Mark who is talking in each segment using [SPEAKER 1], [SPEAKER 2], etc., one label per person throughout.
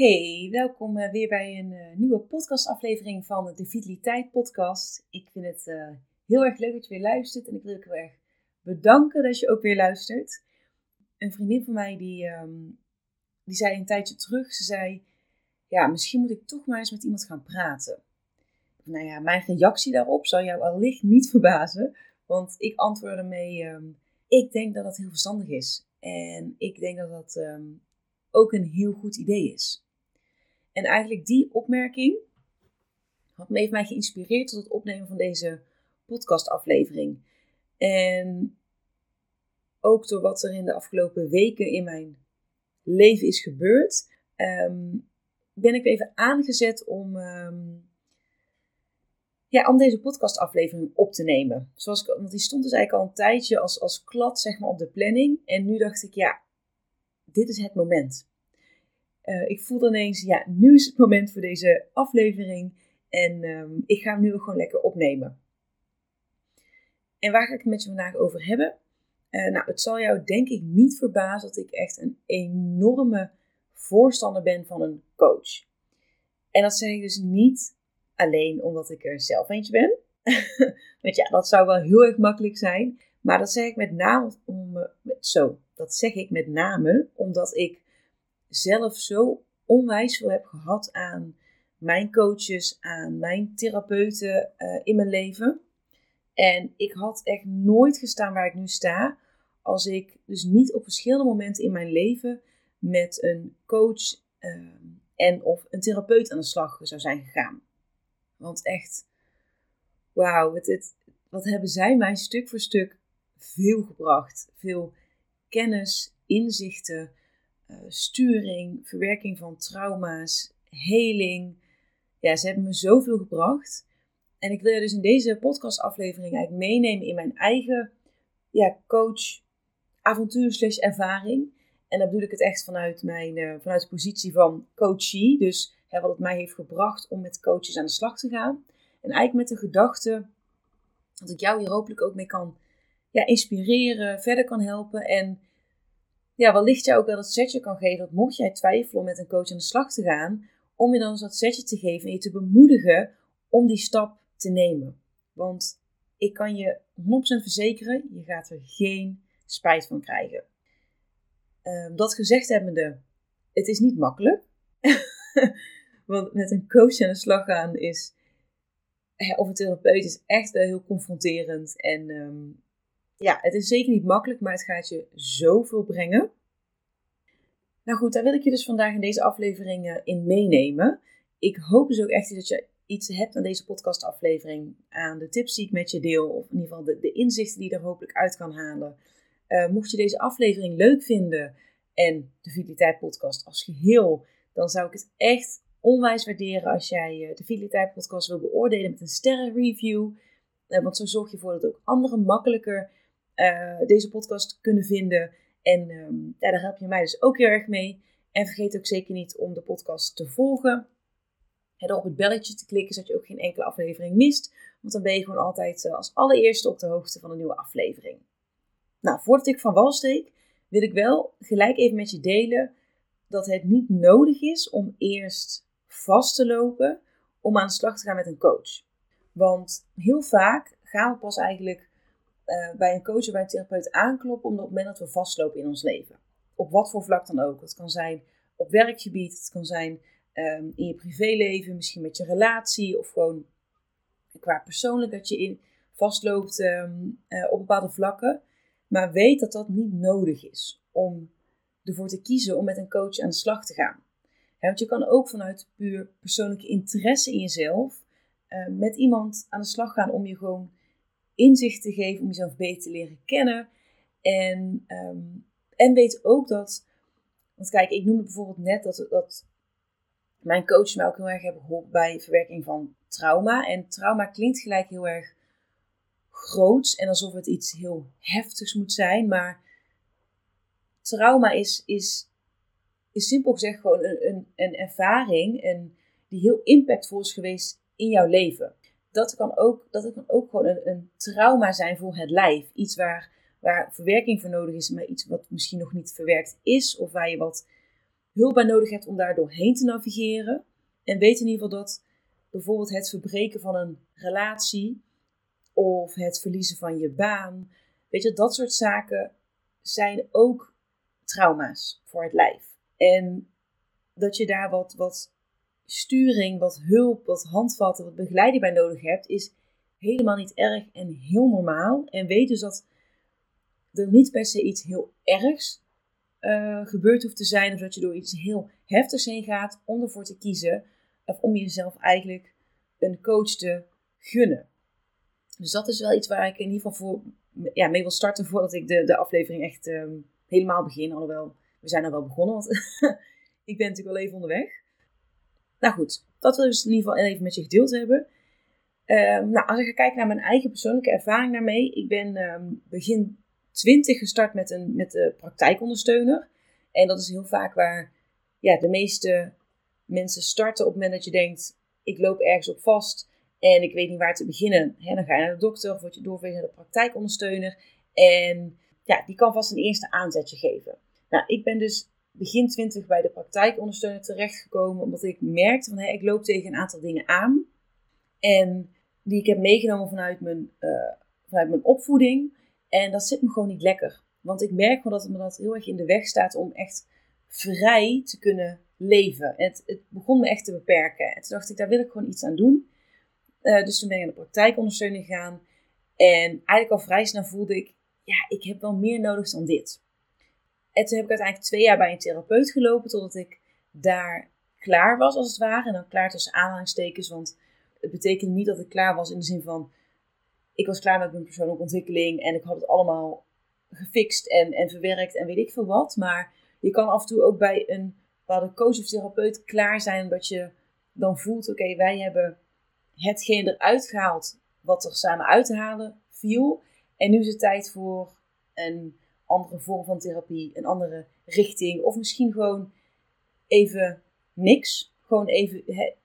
[SPEAKER 1] Hey, welkom eh, weer bij een uh, nieuwe podcastaflevering van de Vitaliteit Podcast. Ik vind het uh, heel erg leuk dat je weer luistert en ik wil je heel erg bedanken dat je ook weer luistert. Een vriendin van mij die, um, die zei een tijdje terug, ze zei, ja, misschien moet ik toch maar eens met iemand gaan praten. Nou ja, mijn reactie daarop zal jou allicht niet verbazen, want ik antwoordde mee, um, ik denk dat dat heel verstandig is. En ik denk dat dat um, ook een heel goed idee is. En eigenlijk die opmerking heeft mij geïnspireerd tot het opnemen van deze podcastaflevering. En ook door wat er in de afgelopen weken in mijn leven is gebeurd, um, ben ik even aangezet om, um, ja, om deze podcastaflevering op te nemen. Zoals ik, want die stond dus eigenlijk al een tijdje als, als klad zeg maar, op de planning. En nu dacht ik, ja, dit is het moment. Uh, ik voelde ineens, ja, nu is het moment voor deze aflevering. En um, ik ga hem nu gewoon lekker opnemen. En waar ga ik het met je vandaag over hebben? Uh, nou, het zal jou denk ik niet verbazen dat ik echt een enorme voorstander ben van een coach. En dat zeg ik dus niet alleen omdat ik er zelf eentje ben. Want ja, dat zou wel heel erg makkelijk zijn. Maar dat zeg ik met name om, zo, dat zeg ik met name omdat ik zelf zo onwijs veel heb gehad aan mijn coaches, aan mijn therapeuten uh, in mijn leven. En ik had echt nooit gestaan waar ik nu sta als ik dus niet op verschillende momenten in mijn leven met een coach uh, en of een therapeut aan de slag zou zijn gegaan. Want echt, wauw, het, wat hebben zij mij stuk voor stuk veel gebracht. Veel kennis, inzichten, sturing, verwerking van trauma's, heling. Ja, ze hebben me zoveel gebracht. En ik wil je dus in deze podcastaflevering eigenlijk meenemen in mijn eigen ja, coach avontuur slash ervaring. En dan bedoel ik het echt vanuit, mijn, uh, vanuit de positie van coachie. Dus hè, wat het mij heeft gebracht om met coaches aan de slag te gaan. En eigenlijk met de gedachte dat ik jou hier hopelijk ook mee kan ja, inspireren, verder kan helpen. En ja, wellicht jou ook wel dat setje kan geven dat mocht jij twijfelen om met een coach aan de slag te gaan, om je dan eens dat setje te geven en je te bemoedigen om die stap te nemen. Want ik kan je 100% verzekeren, je gaat er geen spijt van krijgen. Um, dat gezegd hebbende, het is niet makkelijk. Want met een coach aan de slag gaan is, of een therapeut is echt heel confronterend. En um, ja, het is zeker niet makkelijk, maar het gaat je zoveel brengen. Nou goed, daar wil ik je dus vandaag in deze aflevering uh, in meenemen. Ik hoop dus ook echt dat je iets hebt aan deze podcastaflevering, aan de tips die ik met je deel, of in ieder geval de, de inzichten die je er hopelijk uit kan halen. Uh, mocht je deze aflevering leuk vinden en de Vitaliteit Podcast als geheel, dan zou ik het echt onwijs waarderen als jij uh, de Vitaliteit Podcast wil beoordelen met een sterrenreview. Uh, want zo zorg je ervoor dat ook anderen makkelijker deze podcast kunnen vinden. En um, ja, daar help je mij dus ook heel erg mee. En vergeet ook zeker niet om de podcast te volgen. En op het belletje te klikken, zodat je ook geen enkele aflevering mist. Want dan ben je gewoon altijd als allereerste op de hoogte van een nieuwe aflevering. Nou, voordat ik van wal steek, wil ik wel gelijk even met je delen dat het niet nodig is om eerst vast te lopen om aan de slag te gaan met een coach. Want heel vaak gaan we pas eigenlijk uh, bij een coach of bij een therapeut aankloppen op het moment dat we vastlopen in ons leven. Op wat voor vlak dan ook. Het kan zijn op werkgebied, het kan zijn um, in je privéleven, misschien met je relatie of gewoon qua persoonlijk dat je in vastloopt um, uh, op bepaalde vlakken. Maar weet dat dat niet nodig is om ervoor te kiezen om met een coach aan de slag te gaan. want je kan ook vanuit puur persoonlijke interesse in jezelf uh, met iemand aan de slag gaan om je gewoon inzicht te geven, om jezelf beter te leren kennen. En, um, en weet ook dat Want kijk, ik noemde bijvoorbeeld net dat, dat mijn coaches mij ook heel erg hebben geholpen bij verwerking van trauma. En trauma klinkt gelijk heel erg groots en alsof het iets heel heftigs moet zijn. Maar trauma is, is, is simpel gezegd gewoon een, een, een ervaring en die heel impactvol is geweest in jouw leven. Dat kan ook, dat kan ook gewoon een, een trauma zijn voor het lijf. Iets waar, waar verwerking voor nodig is, maar iets wat misschien nog niet verwerkt is. Of waar je wat hulp bij nodig hebt om daar doorheen te navigeren. En weet in ieder geval dat bijvoorbeeld het verbreken van een relatie of het verliezen van je baan, weet je, dat soort zaken zijn ook trauma's voor het lijf. En dat je daar wat, wat sturing, wat hulp, wat handvatten, wat begeleiding bij nodig hebt, is helemaal niet erg en heel normaal. En weet dus dat er niet per se iets heel ergs uh, gebeurd hoeft te zijn, of dat je door iets heel heftigs heen gaat om ervoor te kiezen, of om jezelf eigenlijk een coach te gunnen. Dus dat is wel iets waar ik in ieder geval voor, ja, mee wil starten voordat ik de, de aflevering echt ehm, helemaal begin. Alhoewel, we zijn er wel begonnen, want ik ben natuurlijk al even onderweg. Nou goed, dat wil ik dus in ieder geval even met je gedeeld hebben. Um, nou, als ik ga kijken naar mijn eigen persoonlijke ervaring daarmee. Ik ben ehm, begin 20 gestart met, een, met de praktijkondersteuner. En dat is heel vaak waar ja, de meeste mensen starten op het moment dat je denkt, ik loop ergens op vast en ik weet niet waar te beginnen. dan ga je naar de dokter of word je doorverwezen naar de praktijkondersteuner. En ja, die kan vast een eerste aanzetje geven. Nou, ik ben dus begin 20 bij de praktijkondersteuner terechtgekomen, omdat ik merkte van hé, ik loop tegen een aantal dingen aan. En die ik heb meegenomen vanuit mijn, uh, vanuit mijn opvoeding. En dat zit me gewoon niet lekker. Want ik merk wel dat het me dat heel erg in de weg staat om echt vrij te kunnen leven. Het, het begon me echt te beperken. En toen dacht ik, daar wil ik gewoon iets aan doen. Uh, dus toen ben ik naar de praktijkondersteuning gegaan. En eigenlijk al vrij snel voelde ik, ja, ik heb wel meer nodig dan dit. En toen heb ik uiteindelijk twee jaar bij een therapeut gelopen, totdat ik daar klaar was, als het ware. En dan klaar tussen aanhalingstekens, want het betekende niet dat ik klaar was in de zin van, ik was klaar met mijn persoonlijke ontwikkeling en ik had het allemaal gefixt en, en verwerkt en weet ik veel wat. Maar je kan af en toe ook bij een bepaalde coach of therapeut klaar zijn, omdat je dan voelt, oké, wij hebben hetgeen eruit gehaald wat er samen uit te halen viel. En nu is het tijd voor een andere vorm van therapie, een andere richting. Of misschien gewoon even niks. Gewoon even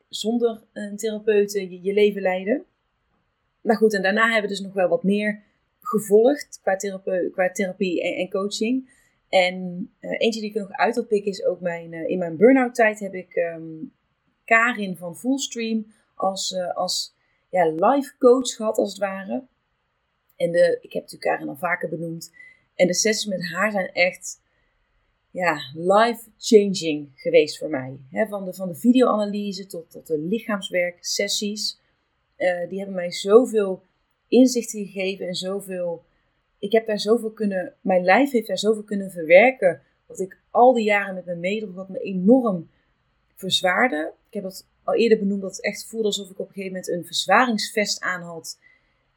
[SPEAKER 1] zonder een therapeut je, je leven leiden. Nou goed, en daarna hebben we dus nog wel wat meer gevolgd qua, therapie, qua therapie en, coaching. En uh, eentje die ik er nog uit wil pikken is ook mijn, uh, in mijn burn-out tijd heb ik um, Karin van Fullstream als, als ja, life coach gehad als het ware. En de, ik heb natuurlijk Karin al vaker benoemd. En de sessies met haar zijn echt ja, life-changing geweest voor mij. van, de, van de videoanalyse tot, tot de lichaamswerk sessies. Uh, die hebben mij zoveel inzichten gegeven en zoveel. Ik heb daar zoveel kunnen. Mijn lijf heeft daar zoveel kunnen verwerken. Wat ik al die jaren met me meedroeg, wat me enorm verzwaarde. Ik heb dat al eerder benoemd, dat het echt voelde alsof ik op een gegeven moment een verzwaringsvest aan had.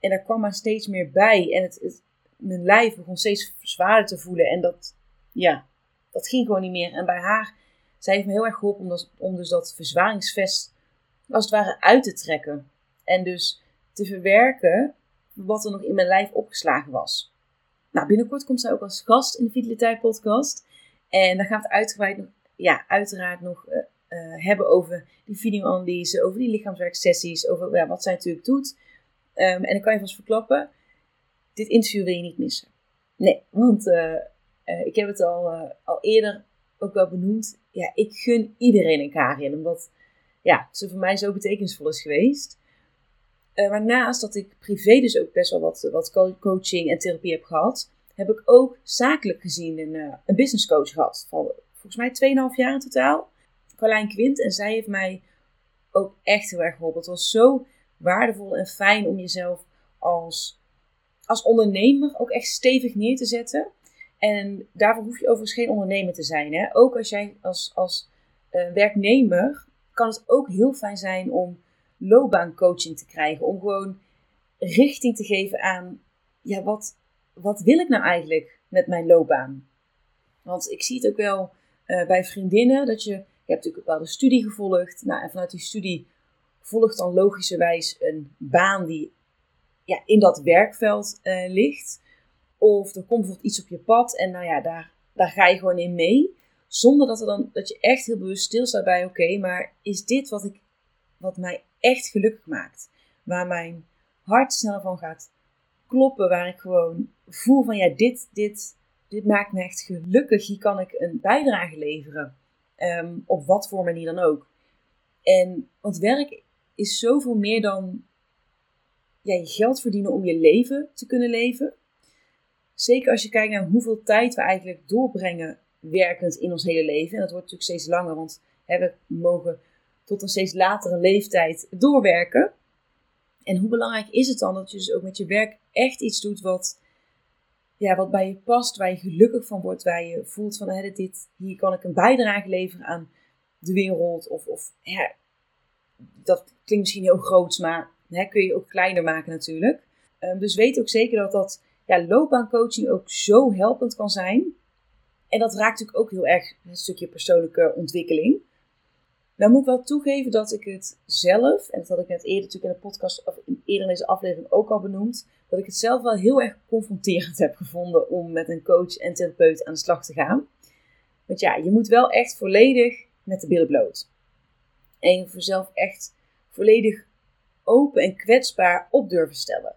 [SPEAKER 1] En daar kwam maar steeds meer bij. En het, mijn lijf begon steeds zwaarder te voelen. En dat, ja, dat ging gewoon niet meer. En bij haar, zij heeft me heel erg geholpen om, dat, dus dat verzwaringsvest als het ware uit te trekken. En dus te verwerken wat er nog in mijn lijf opgeslagen was. Nou, binnenkort komt zij ook als gast in de Vitaliteit podcast. En dan gaan we het ja, uiteraard nog uh, uh, hebben over die videoanalyse, over die lichaamswerksessies, over ja, wat zij natuurlijk doet. Um, en dan kan je vast verklappen, dit interview wil je niet missen. Nee, want uh, ik heb het al, al eerder ook wel benoemd. Ja, ik gun iedereen een Karin, omdat ja, ze voor mij zo betekenisvol is geweest. maar naast dat ik privé dus ook best wel wat, wat coaching en therapie heb gehad, heb ik ook zakelijk gezien een, een business coach gehad. Van volgens mij 2,5 jaar in totaal. Carlijn Quint. En zij heeft mij ook echt heel erg geholpen. Het was zo waardevol en fijn om jezelf als, als ondernemer ook echt stevig neer te zetten. En daarvoor hoef je overigens geen ondernemer te zijn. Hè? Ook als jij als, als uh, werknemer kan het ook heel fijn zijn om loopbaancoaching te krijgen. Om gewoon richting te geven aan, ja, wat, wat wil ik nou eigenlijk met mijn loopbaan? Want ik zie het ook wel uh, bij vriendinnen. Dat je, je hebt natuurlijk een bepaalde studie gevolgd. Nou, en vanuit die studie volgt dan logischerwijs een baan die ja, in dat werkveld uh, ligt. Of er komt bijvoorbeeld iets op je pad en nou ja, daar, daar ga je gewoon in mee. Zonder dat, er dan, dat je echt heel bewust stilstaat bij, oké, maar is dit wat, ik, wat mij echt gelukkig maakt? Waar mijn hart sneller van gaat kloppen, waar ik gewoon voel van, ja, dit, dit, dit maakt me echt gelukkig. Hier kan ik een bijdrage leveren. Ehm, op wat voor manier dan ook. En want werk is zoveel meer dan ja, je geld verdienen om je leven te kunnen leven. Zeker als je kijkt naar hoeveel tijd we eigenlijk doorbrengen werkend in ons hele leven. En dat wordt natuurlijk steeds langer, want hè, we mogen tot een steeds latere leeftijd doorwerken. En hoe belangrijk is het dan dat je dus ook met je werk echt iets doet wat, ja, wat bij je past, waar je gelukkig van wordt, waar je voelt van hè, dit, hier kan ik een bijdrage leveren aan de wereld. Of, of ja, dat klinkt misschien heel groot, maar kun je ook kleiner maken natuurlijk. Um, dus weet ook zeker dat dat ja, loopbaancoaching ook zo helpend kan zijn. En dat raakt natuurlijk ook heel erg een stukje persoonlijke ontwikkeling. Nou moet ik wel toegeven dat ik het zelf, en dat had ik net eerder natuurlijk in de podcast, of eerder in deze aflevering ook al benoemd, dat ik het zelf wel heel erg confronterend heb gevonden om met een coach en therapeut aan de slag te gaan. Want ja, je moet wel echt volledig met de billen bloot. En je voor jezelf echt volledig open en kwetsbaar op durven stellen.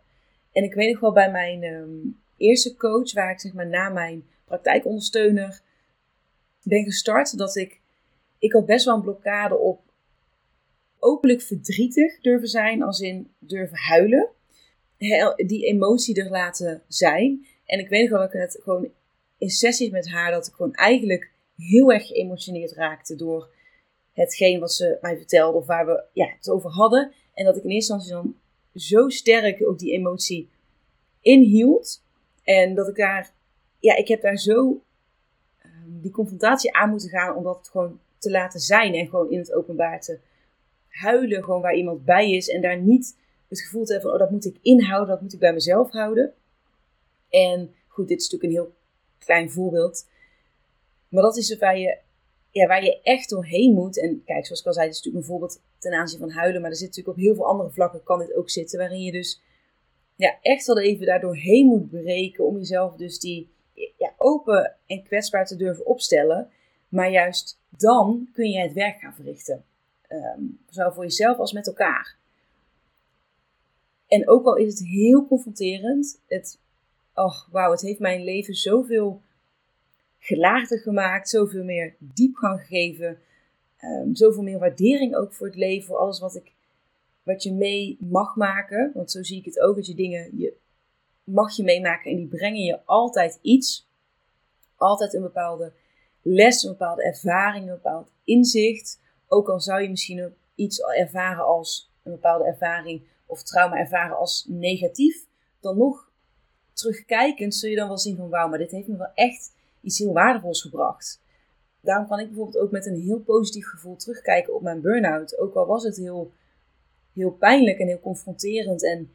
[SPEAKER 1] En ik weet nog wel bij mijn ehm, eerste coach, waar ik zeg maar na mijn praktijkondersteuner ben gestart, dat ik, ik had best wel een blokkade op openlijk verdrietig durven zijn, als in durven huilen. Die emotie er laten zijn. En ik weet nog wel dat ik het gewoon in sessies met haar, dat ik gewoon eigenlijk heel erg geëmotioneerd raakte door hetgeen wat ze mij vertelde of waar we ja, het over hadden. En dat ik in eerste instantie dan zo sterk ook die emotie inhield. En dat ik daar, ja, ik heb daar zo um, die confrontatie aan moeten gaan om dat gewoon te laten zijn. En gewoon in het openbaar te huilen, gewoon waar iemand bij is. En daar niet het gevoel te hebben van, oh, dat moet ik inhouden, dat moet ik bij mezelf houden. En goed, dit is natuurlijk een heel klein voorbeeld. Maar dat is waar je ja, waar je echt doorheen moet. En kijk, zoals ik al zei, het is natuurlijk een voorbeeld ten aanzien van huilen. Maar er zit natuurlijk op heel veel andere vlakken kan dit ook zitten. Waarin je dus ja, echt wel even daar doorheen moet breken. Om jezelf dus die ja, open en kwetsbaar te durven opstellen. Maar juist dan kun je het werk gaan verrichten. Um, zowel voor jezelf als met elkaar. En ook al is het heel confronterend. Het, oh, wauw, het heeft mijn leven zoveel gelaagder gemaakt, zoveel meer diepgang gegeven, um, zoveel meer waardering ook voor het leven, voor alles wat, ik, wat je mee mag maken. Want zo zie ik het ook, dat je dingen je, mag je meemaken en die brengen je altijd iets. Altijd een bepaalde les, een bepaalde ervaring, een bepaald inzicht. Ook al zou je misschien iets ervaren als een bepaalde ervaring of trauma ervaren als negatief, dan nog terugkijkend zul je dan wel zien van wauw, maar dit heeft me wel echt iets heel waardevols gebracht. Daarom kan ik bijvoorbeeld ook met een heel positief gevoel terugkijken op mijn burn-out. Ook al was het heel, heel pijnlijk en heel confronterend en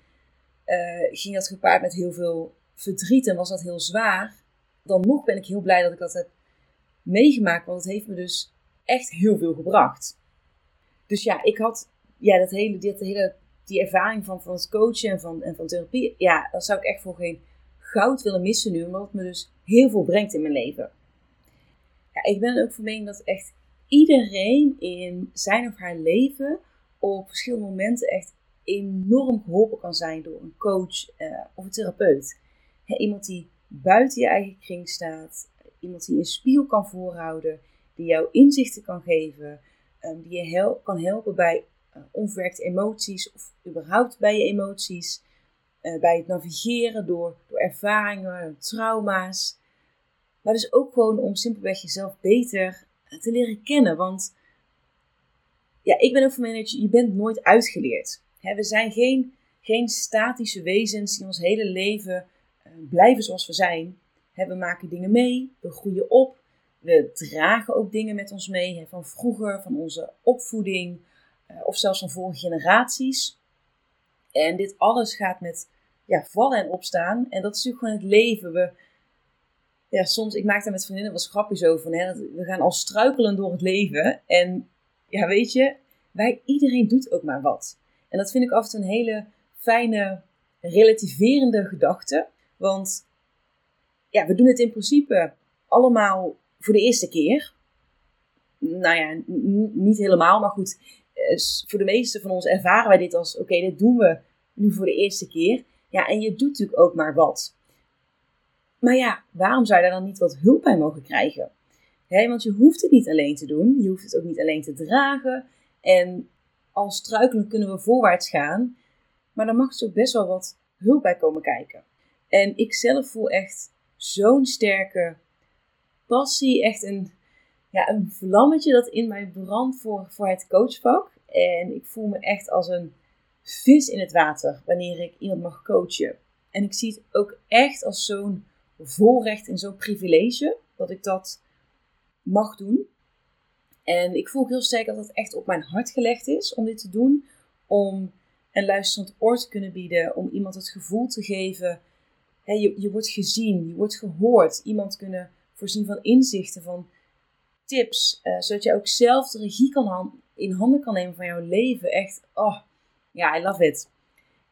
[SPEAKER 1] uh, ging dat gepaard met heel veel verdriet en was dat heel zwaar. Dan nog ben ik heel blij dat ik dat heb meegemaakt, want het heeft me dus echt heel veel gebracht. Dus ja, ik had ja, dat hele, die ervaring van, van het coachen en van, en van therapie, ja, dat zou ik echt voor geen goud willen missen nu, omdat het me dus heel veel brengt in mijn leven. Ja, ik ben ook van mening dat echt iedereen in zijn of haar leven op verschillende momenten echt enorm geholpen kan zijn door een coach uh, of een therapeut. iemand die buiten je eigen kring staat, iemand die een spiegel kan voorhouden, die jou inzichten kan geven, um, die je kan helpen bij uh, onverwerkte emoties of überhaupt bij je emoties. Eh, bij het navigeren door, door ervaringen, trauma's. Maar dus ook gewoon om simpelweg jezelf beter te leren kennen. Want ja, ik ben ook van dat je, bent nooit uitgeleerd. We zijn geen, geen statische wezens die ons hele leven uh, blijven zoals we zijn. We maken dingen mee, we groeien op, we dragen ook dingen met ons mee. Van vroeger, van onze opvoeding of zelfs van vorige generaties. En dit alles gaat met ja, vallen en opstaan. En dat is natuurlijk gewoon het leven. We, ja, soms, ik maak daar met vriendinnen wat grapjes over. Hè, we gaan al struikelen door het leven. En ja, weet je, wij, iedereen doet ook maar wat. En dat vind ik af en toe een hele fijne, relativerende gedachte. Want ja, we doen het in principe allemaal voor de eerste keer. Nou ja, niet helemaal, maar goed. Eh, voor de meeste van ons ervaren wij dit als: oké, dit doen we nu voor de eerste keer. Ja, en je doet natuurlijk ook maar wat. Maar ja, waarom zou je daar dan niet wat hulp bij mogen krijgen? want je hoeft het niet alleen te doen. Je hoeft het ook niet alleen te dragen. En als struikelen kunnen we voorwaarts gaan. Maar dan mag er ook best wel wat hulp bij komen kijken. En ik zelf voel echt zo'n sterke passie. Echt een, ja, een vlammetje dat in mij brandt voor, voor het coachvak. En ik voel me echt als een vis in het water wanneer ik iemand mag coachen. En ik zie het ook echt als zo'n voorrecht en zo'n privilege dat ik dat mag doen. En ik voel heel sterk dat het echt op mijn hart gelegd is om dit te doen. Om een luisterend oor te kunnen bieden. Om iemand het gevoel te geven. Hè, je, je wordt gezien, je wordt gehoord. Iemand kunnen voorzien van inzichten, van tips. Uh, zodat je ook zelf de regie kan in handen kan nemen van jouw leven. Echt, oh, ja, I love it.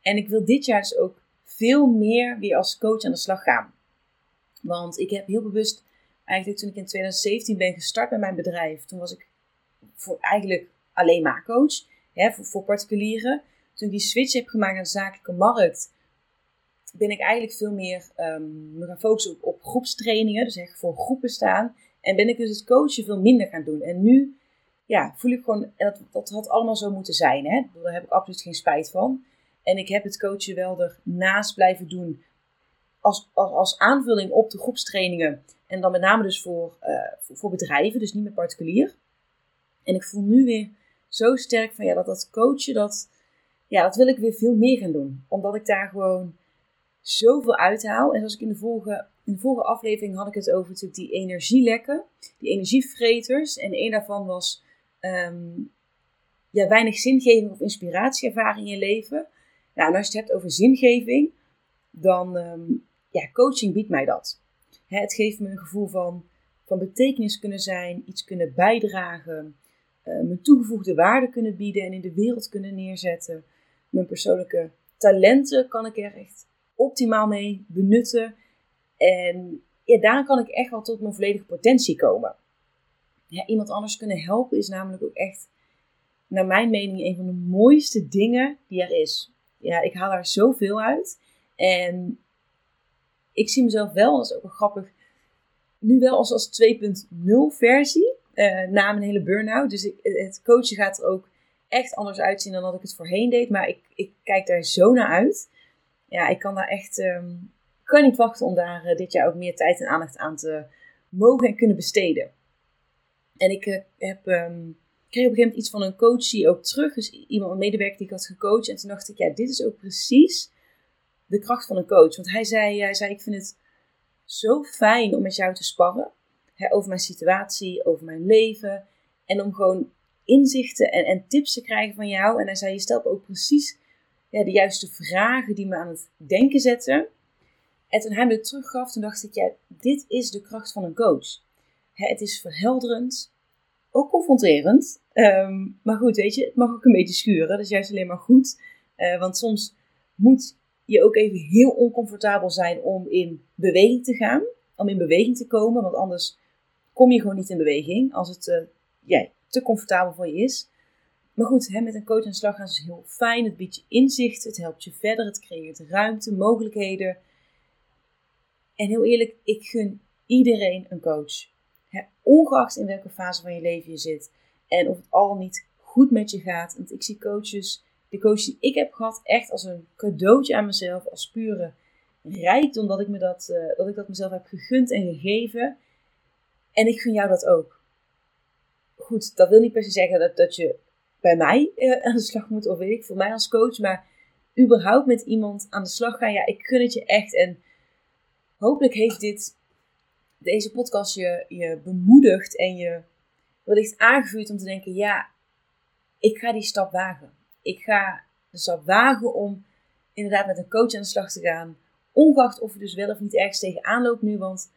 [SPEAKER 1] En ik wil dit jaar dus ook veel meer weer als coach aan de slag gaan. Want ik heb heel bewust, eigenlijk toen ik in 2017 ben gestart met mijn bedrijf, toen was ik voor eigenlijk alleen maar coach, hè, voor, particulieren. Toen ik die switch heb gemaakt naar de zakelijke markt, ben ik eigenlijk veel meer me gaan focussen op, op groepstrainingen, dus echt voor groepen staan. En ben ik dus het coachen veel minder gaan doen. En nu ja, voel ik gewoon, dat, dat had allemaal zo moeten zijn. Hè? Daar heb ik absoluut geen spijt van. En ik heb het coachen wel ernaast blijven doen als, als, als aanvulling op de groepstrainingen. En dan met name dus voor, uh, voor, bedrijven, dus niet meer particulier. En ik voel nu weer zo sterk van ja, dat dat coachen, dat, ja, dat wil ik weer veel meer gaan doen. Omdat ik daar gewoon zoveel uithaal. En zoals ik in de vorige, in de vorige aflevering had ik het over natuurlijk die energielekken, die energievreters. En een daarvan was um, ja, weinig zingeving of inspiratie ervaren in je leven. Nou, en als je het hebt over zingeving, dan um, ja, coaching biedt mij dat. Hè, het geeft me een gevoel van, van betekenis kunnen zijn, iets kunnen bijdragen, uh, mijn toegevoegde waarde kunnen bieden en in de wereld kunnen neerzetten. Mijn persoonlijke talenten kan ik er echt optimaal mee benutten. En ja, daar kan ik echt wel tot mijn volledige potentie komen. Ja, iemand anders kunnen helpen is namelijk ook echt, naar mijn mening, een van de mooiste dingen die er is. Ja, ik haal daar zoveel uit. En ik zie mezelf wel, dat is ook wel grappig, nu wel als, als 2.0 versie uh, na mijn hele burn-out. Dus ik, het coachen gaat er ook echt anders uitzien dan dat ik het voorheen deed. Maar ik, ik kijk daar zo naar uit. Ja, ik kan daar echt, um, kan niet wachten om daar uh, dit jaar ook meer tijd en aandacht aan te mogen en kunnen besteden. En ik uh, heb, um, kreeg op een gegeven moment iets van een coachie ook terug. Dus iemand, een medewerker die ik had gecoacht. En toen dacht ik, ja, dit is ook precies de kracht van een coach. Want hij zei, hij zei ik vind het zo fijn om met jou te sparren. Hè, over mijn situatie, over mijn leven. En om gewoon inzichten en, en, tips te krijgen van jou. En hij zei, je stelt ook precies ja, de juiste vragen die me aan het denken zetten. En toen hij me teruggaf, toen dacht ik, ja, dit is de kracht van een coach. Het is verhelderend, ook confronterend. Ehm, maar goed, weet je, het mag ook een beetje schuren. Dat is juist alleen maar goed. Uh, want soms moet je ook even heel oncomfortabel zijn om in beweging te gaan. Om in beweging te komen, want anders kom je gewoon niet in beweging als het ja, te comfortabel voor je is. Maar goed, hè, met een coach aan slag gaan is heel fijn. Het biedt je inzicht, het helpt je verder, het creëert ruimte, mogelijkheden. En heel eerlijk, ik gun iedereen een coach. Ongeacht in welke fase van je leven je zit en of het al niet goed met je gaat. Want ik zie coaches de coach die ik heb gehad echt als een cadeautje aan mezelf, als pure rijkdom dat ik, me dat, uh, dat ik dat mezelf heb gegund en gegeven. En ik gun jou dat ook. Goed, dat wil niet per se zeggen dat, dat je bij mij uh, aan de slag moet, of weet ik, voor mij als coach, maar überhaupt met iemand aan de slag gaan. Ja, ik gun het je echt. En hopelijk heeft dit, deze podcast je, je bemoedigd en je wellicht aangevuurd om te denken: ja, ik ga die stap wagen ik ga de stap wagen om inderdaad met een coach aan de slag te gaan. Ongeacht of je dus wel of niet ergens tegenaan loopt nu. Want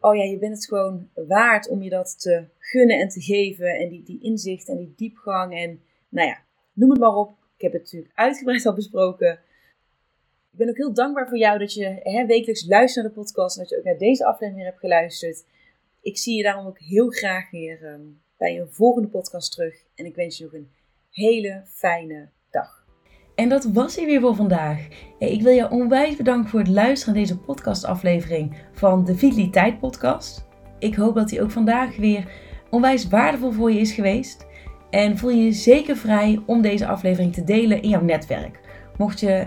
[SPEAKER 1] oh ja, je bent het gewoon waard om je dat te gunnen en te geven. En die, die inzicht en die diepgang en nou ja, noem het maar op. Ik heb het natuurlijk uitgebreid al besproken. Ik ben ook heel dankbaar voor jou dat je hè, wekelijks luistert naar de podcast en dat je ook naar deze aflevering hebt geluisterd. Ik zie je daarom ook heel graag weer ehm, bij een volgende podcast terug. En ik wens je nog een hele fijne dag. En dat was hij weer voor vandaag. Ik wil je onwijs bedanken voor het luisteren naar deze podcastaflevering van de Vitaliteit Podcast. Ik hoop dat hij ook vandaag weer onwijs waardevol voor je is geweest. En voel je zeker vrij om deze aflevering te delen in jouw netwerk. Mocht je